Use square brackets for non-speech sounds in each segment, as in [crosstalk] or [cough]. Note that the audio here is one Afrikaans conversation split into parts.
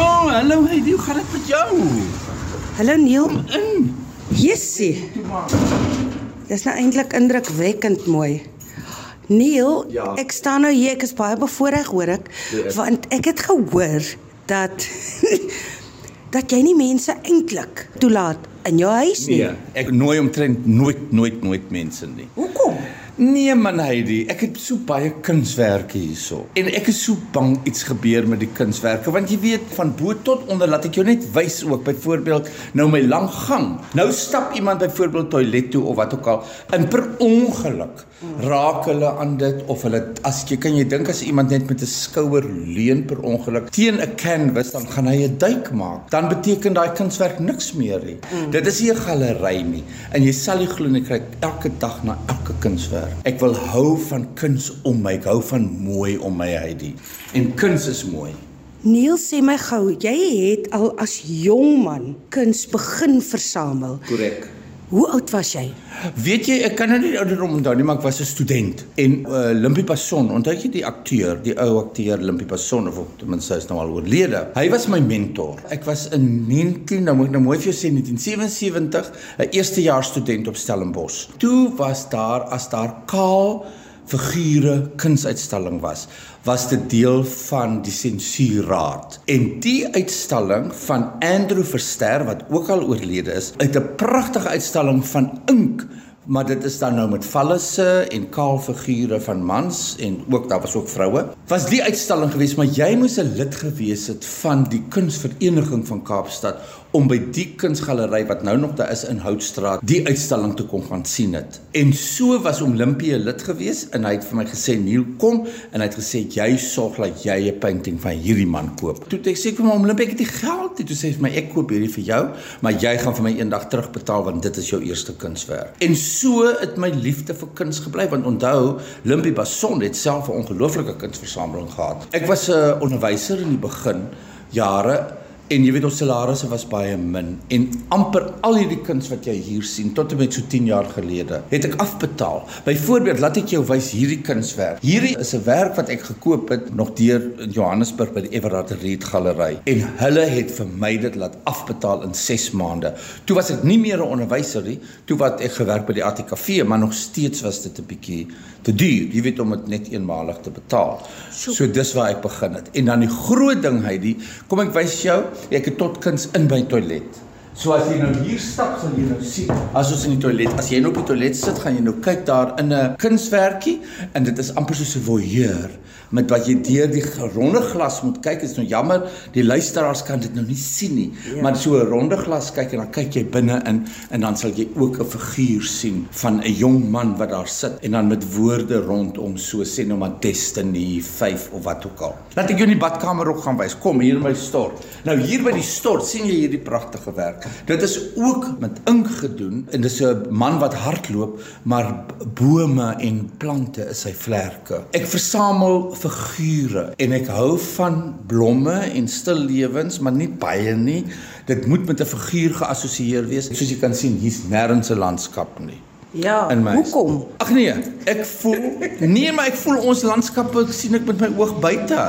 Oh, hallo Heidi, hoe gaan dit met jou? Hallo Neil. In. Jessie. Dis nou eintlik indrukwekkend mooi. Neil, Ja. ek staan nou hier, ek is baie bevoorreg hoor ek, Ja. want ek het gehoor dat [laughs] dat jy nie mense eintlik toelaat in jou huis nie. Nee, ek nooi omtrent nooit nooit nooit mense nie. Hoekom? Nee man Heidi, ek het so baie kunswerke hierso. En ek is so bang iets gebeur met die kunswerke want jy weet van bo tot onder laat ek jou net wys ook byvoorbeeld nou my lang gang. Nou stap iemand byvoorbeeld toilet toe of wat ook al en per ongeluk raak hulle aan dit of hulle as jy kan jy dink as iemand net met 'n skouer leun per ongeluk teen 'n canvas dan gaan hy 'n duik maak. Dan beteken daai kunswerk niks meer nie. Mm. Dit is nie 'n galery nie en jy sal nie glo nie kry elke dag na elke kunswerk. Ek wil hou van kuns om my, ek hou van mooi om my Heidi. En kuns is mooi. Neil sê my gou, jy het al as jong man kuns begin versamel. Korrek. Hoe oud was jy? Weet jy, ek kan nou nie ouderdom onthou nie, maar ek was 'n student en uh, Limpie Passon, onthou jy die akteur, die ou akteur Limpie Passon of ten minste hy is nou al oorlede. Hy was my mentor. Ek was in 19, nou moet ek nou mooi vir jou sê 1977, 'n eerstejaars student op Stellenbosch. Toe was daar as daar kaal figure kunsuitstalling was, was dit deel van die sensuurraad. En die uitstalling van Andrew Verster wat ook al oorlede is, uit 'n pragtige uitstalling van ink maar dit is dan nou met vallesse en kaal figure van mans en ook daar was ook vroue. Was die uitstalling geweest, maar jy moes 'n lid gewees het van die kunsvereniging van Kaapstad om by die kunsgalery wat nou nog daar is in Houtstraat die uitstalling te kon gaan sien het. En so was Olympie lid gewees en hy het vir my gesê Neil kom en hy het gesê jy sorg dat jy 'n painting van hierdie man koop. Toe ek sê vir hom Olympie ek het die geld nie. Toe sê hy vir my ek koop hierdie vir jou, maar jy gaan vir my eendag terugbetaal want dit is jou eerste kunswerk. En het my liefde vir kuns gebly want onthou Limpie Basson het self 'n ongelooflike kunsversameling gehad. Ek was 'n onderwyser in die begin jare En jy weet ons salarisse was baie min en amper al hierdie kuns wat jy hier sien tot en met so 10 jaar gelede het ek afbetaal. Byvoorbeeld, laat ek jou wys hierdie kunswerk. Hierdie is 'n werk wat ek gekoop het nog deur in Johannesburg by die Everard Reed Galery en hulle het vir my dit laat afbetaal in 6 maande. Toe was ek nie meer 'n onderwyser nie, toe wat ek gewerk by die ATKV, maar nog steeds was dit 'n bietjie te duur, jy weet om dit net eenmalig te betaal. So, so dis waar ek begin het. En dan die groot ding hy die, kom ek wys jou, ek het tot kuns in my toilet. So as jy nou hier stap, sal jy nou sien as ons in die toilet, as jy nou op die toilet sit, gaan jy nou kyk daar in 'n kunswerkie en dit is amper soos 'n voyeur met wat jy deur die ronde glas moet kyk. Dit is nou jammer, die luisteraars kan dit nou nie sien nie, ja. maar so 'n ronde glas kyk en dan kyk jy binne in en dan sal jy ook 'n figuur sien van 'n jong man wat daar sit en dan met woorde rondom so sê nou maar Destiny 5 of wat ook al. Laat ek jou in die badkamer ook gaan wys. Kom hier in my stort. Nou hier by die stort sien jy hierdie pragtige werk. Dit is ook met ink gedoen en dis 'n man wat hardloop, maar bome en plante is sy vlerke. Ek versamel figure en ek hou van blomme en stil lewens, maar nie baie nie. Dit moet met 'n figuur geassosieer wees. Soos jy kan sien, hier's nêrens 'n landskap nie. Ja, hoekom? Ag nee, ek voel nee, maar ek voel ons landskappe sien ek met my oog buite.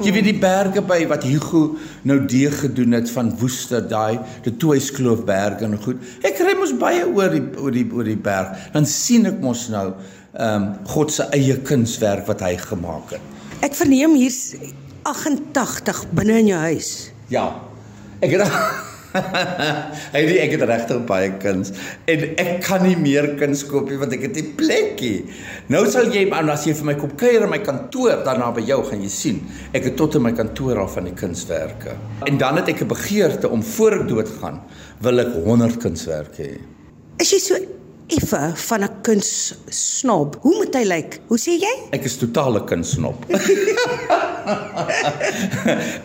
Jy weet die berge by wat Hugo nou deeg gedoen het van Woester daai, die Toeiskloofberge en goed. Ek ry mos baie oor die oor die oor die berg. Dan sien ek mos nou ehm um, God se eie kunswerk wat hy gemaak het. Ek verneem hier's 88 binne in jou huis. Ja. Ek het Hy die ek het regtig baie kuns en ek kan nie meer kuns koop nie want ek het nie plekkie. Nou sal jy maar as jy vir my kom kuier in my kantoor daarna by jou gaan jy sien. Ek het tot in my kantoor al van die kunswerke. En dan het ek 'n begeerte om voor ek doodgaan wil ek 100 kunswerke hê. Is jy so effe van 'n kunssnob? Hoe moet hy lyk? Hoe sê jy? Ek is totale kunsnop. [laughs]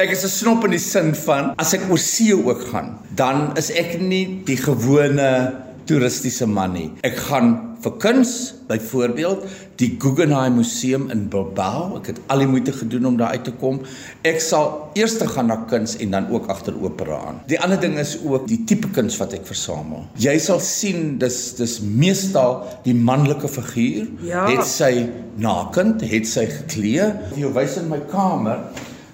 ek is 'n snop in die sin van as ek oor see ook gaan, dan is ek nie die gewone toeristiese man nie. Ek gaan vir kuns, byvoorbeeld die Guggenheim Museum in Bilbao. Ek het al die moeite gedoen om daar uit te kom. Ek sal eers gaan na kuns en dan ook agter opera aan. Die ander ding is ook die tipe kuns wat ek versamel. Jy sal sien dis dis meestal die manlike figuur Ja. het sy nakend, het sy geklee. Ek wil wys in my kamer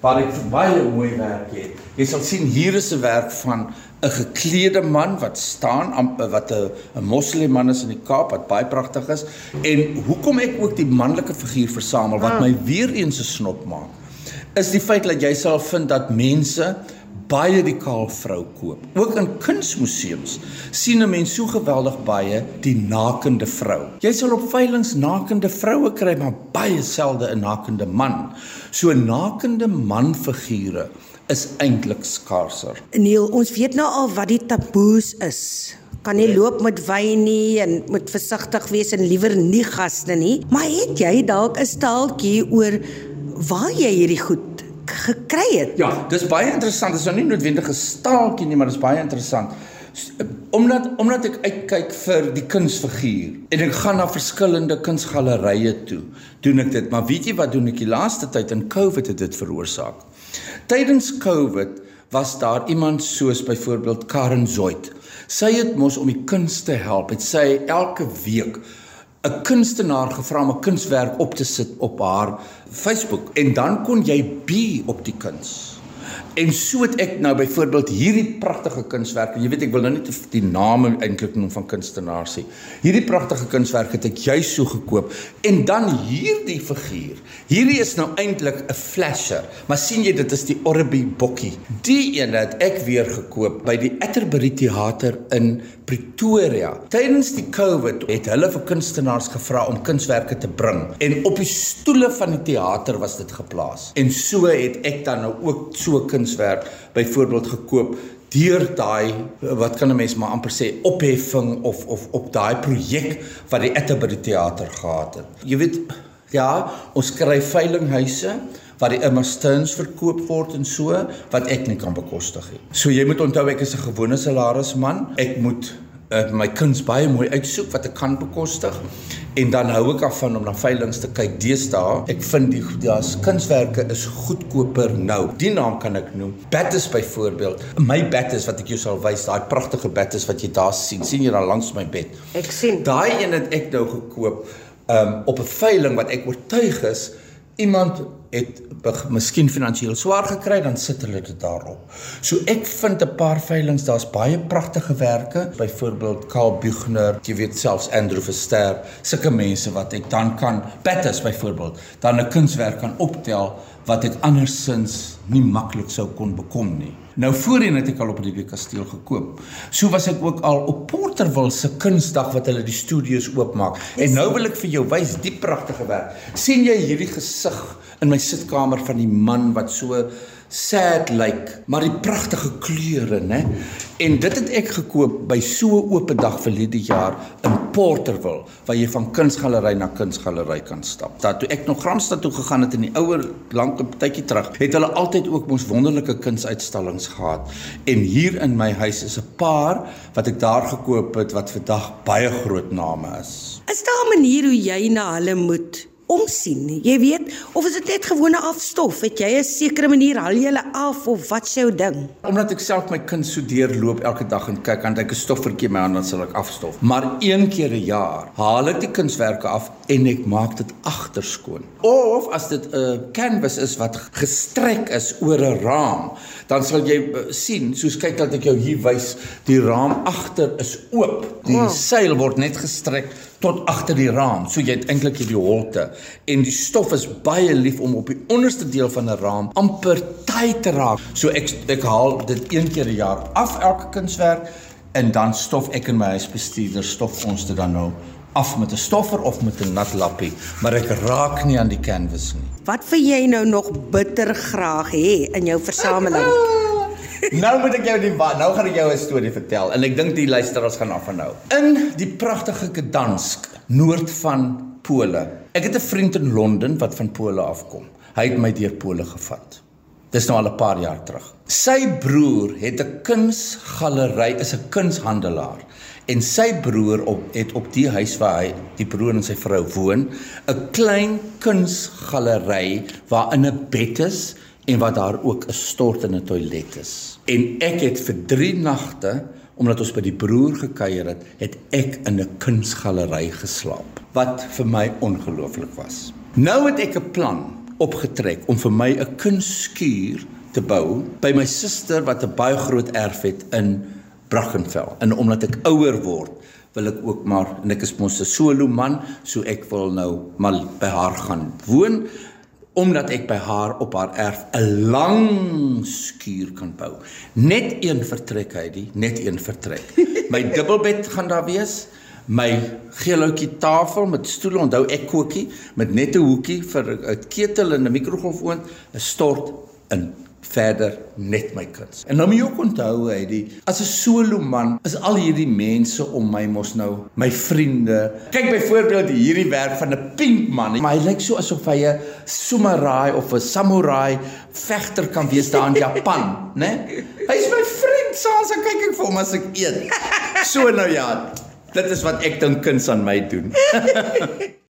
waar ek baie mooi werk het. Jy sal sien hier is 'n werk van 'n geklede man wat staan wat 'n 'n moslim man is in die Kaap wat baie pragtig is en hoekom ek ook die manlike figuur versamel wat ah. my weer eens 'n snop maak is die feit dat jy sal vind dat mense baie die kaal vrou koop. Ook in kunsmuseums sien 'n mens so geweldig baie die nakende vrou. Jy sal op veilinge nakende vroue kry, maar baie selde 'n nakende man. So nakende manfigure is eintlik skaarser. Neil, ons weet nou al wat die taboes is. Kan nie loop met wyn nie en moet versigtig wees en liewer nie gaste nie. Maar het jy dalk 'n staaltjie oor waar jy hierdie goed gekry het. Ja, dis baie interessant. Dit is nou nie noodwendig 'n staaltjie nie, maar dit is baie interessant. Omdat omdat ek uitkyk vir die kunsfiguur en ek gaan na verskillende kunsgalerye toe, doen ek dit. Maar weet jy wat doen ek die laaste tyd in COVID het dit veroorsaak? Tydens COVID was daar iemand soos byvoorbeeld Karen Zoid. Sy het mos om die kuns te help. Het sy elke week 'n kunstenaar gevra om 'n kunswerk op te sit op haar Facebook en dan kon jy be op die kuns. En so het ek nou byvoorbeeld hierdie pragtige kunswerke. Jy weet ek wil nou nie die name eintlik noem van kunstenaars nie. Hierdie pragtige kunswerk het ek juis so gekoop en dan hierdie figuur. Hierdie is nou eintlik 'n flasher, maar sien jy dit is die Orbi bokkie. Die een het ek weer gekoop by die Atterbury Theater in Pretoria. Tydens die COVID het hulle vir kunstenaars gevra om kunswerke te bring en op die stoele van die teater was dit geplaas. En so het ek dan nou ook so kunswerk byvoorbeeld gekoop deur daai wat kan 'n mens maar amper sê opheffing of of op daai projek wat die Atterbury teater gehad het. Jy weet ja, ons kry veilinghuise waar die Emma Stones verkoop word en so wat ek nie kan bekostig nie. So jy moet onthou ek is 'n gewone salarisman. Ek moet uh, my kuns baie mooi uitsoek wat ek kan bekostig en dan hou ek af van om na veilinge te kyk deesdae. Ek vind die daar's kunswerke is goedkoper nou. Die naam kan ek noem. Battes byvoorbeeld. My battes wat ek jou sal wys, daai pragtige battes wat jy daar sien. sien jy daar langs my bed? Ek sien. Daai een het ek nou gekoop um op 'n veiling wat ek oortuig is iemand het miskien finansiëel swaar gekry dan sit hulle dit daarop. So ek vind 'n paar veilinge, daar's baie pragtige werke, byvoorbeeld Karl Buchner, jy weet selfs Andrew Verster, sulke mense wat ek dan kan Pattis byvoorbeeld, dan 'n kunswerk kan optel wat ek andersins nie maklik sou kon bekom nie. Nou voorheen het ek al op die kasteel gekoop. So was ek ook al op Porterville se kunsdag wat hulle die studios oopmaak. En nou wil ek vir jou wys die pragtige werk. sien jy hierdie gesig in my sitkamer van die man wat so sad lyk, like, maar die pragtige kleure, né? En dit het ek gekoop by so 'n oop dag verlede jaar in Porterville, waar jy van kunsgalery na kunsgalery kan stap. Daar toe ek nog Gramstad toe gegaan het in die ouer lank tydjie terug, het hulle altyd ook mos wonderlike kunsuitstallings gehad. En hier in my huis is 'n paar wat ek daar gekoop het wat vandag baie groot name is. Is daar 'n manier hoe jy na hulle moet omsien. Jy weet, of is dit net gewone afstof? Het jy 'n sekere manier haal jy hulle af of wat s'jou ding? Omdat ek self my kind so deurloop elke dag en kyk aan ek 'n stoffertjie my aan dan sal ek afstof. Maar een keer 'n jaar haal ek die kunswerke af en ek maak dit agterskoon. Of as dit 'n canvas is wat gestrek is oor 'n raam, dan sal jy uh, sien, soos kyk dat ek jou hier wys, die raam agter is oop. Die wow. seil word net gestrek tot agter die raam. So jy het eintlik hierdie holte en die stof is baie lief om op die onderste deel van 'n raam amper tyd te raak. So ek ek haal dit een keer 'n jaar af elke kunswerk en dan stof ek in my huisbestuurder stof ons dit dan nou af met 'n stoffer of met 'n nat lappie, maar ek raak nie aan die canvas nie. Wat vir jy nou nog bitter graag hê in jou versameling? [laughs] nou moet ek jou die nou gaan ek jou 'n storie vertel en ek dink die luisteraars gaan af van nou. In die pragtige Gdansk, noord van Pole. Ek het 'n vriend in Londen wat van Pole afkom. Hy het my deur Pole gevat. Dis nou al 'n paar jaar terug. Sy broer het 'n kunsgalery, is 'n kunshandelaar. En sy broer op het op die huis waar hy die broer en sy vrou woon, 'n klein kunsgalery waarin 'n bed is en wat daar ook 'n stort in 'n toilet is. En ek het vir 3 nagte, omdat ons by die broer gekuier het, het ek in 'n kunsgalery geslaap wat vir my ongelooflik was. Nou het ek 'n plan opgetrek om vir my 'n kunstskuur te bou by my suster wat 'n baie groot erf het in Brackenfell. En omdat ek ouer word, wil ek ook maar en ek is mos 'n solo man, so ek wil nou maar by haar gaan woon omdat ek by haar op haar erf 'n lang skuur kan bou. Net een vertrek hy die, net een vertrek. My [laughs] dubbelbed gaan daar wees. My geelhoutjie tafel met stoele, onthou ek kookie met net 'n hoekie vir 'n ketel en 'n mikrogolfoond, 'n stort in verder net my kuns. En nou moet jy ook onthou hy die as 'n solo man is al hierdie mense om my mos nou my vriende. Kyk byvoorbeeld hierdie werk van 'n pink man, maar hy lyk so asof hy 'n samurai of 'n samurai vegter kan wees daar in Japan, [laughs] né? Hy's my vriend, soms so, kyk ek vir hom as ek eet. So nou ja, dit is wat ek dink kuns aan my doen. [laughs]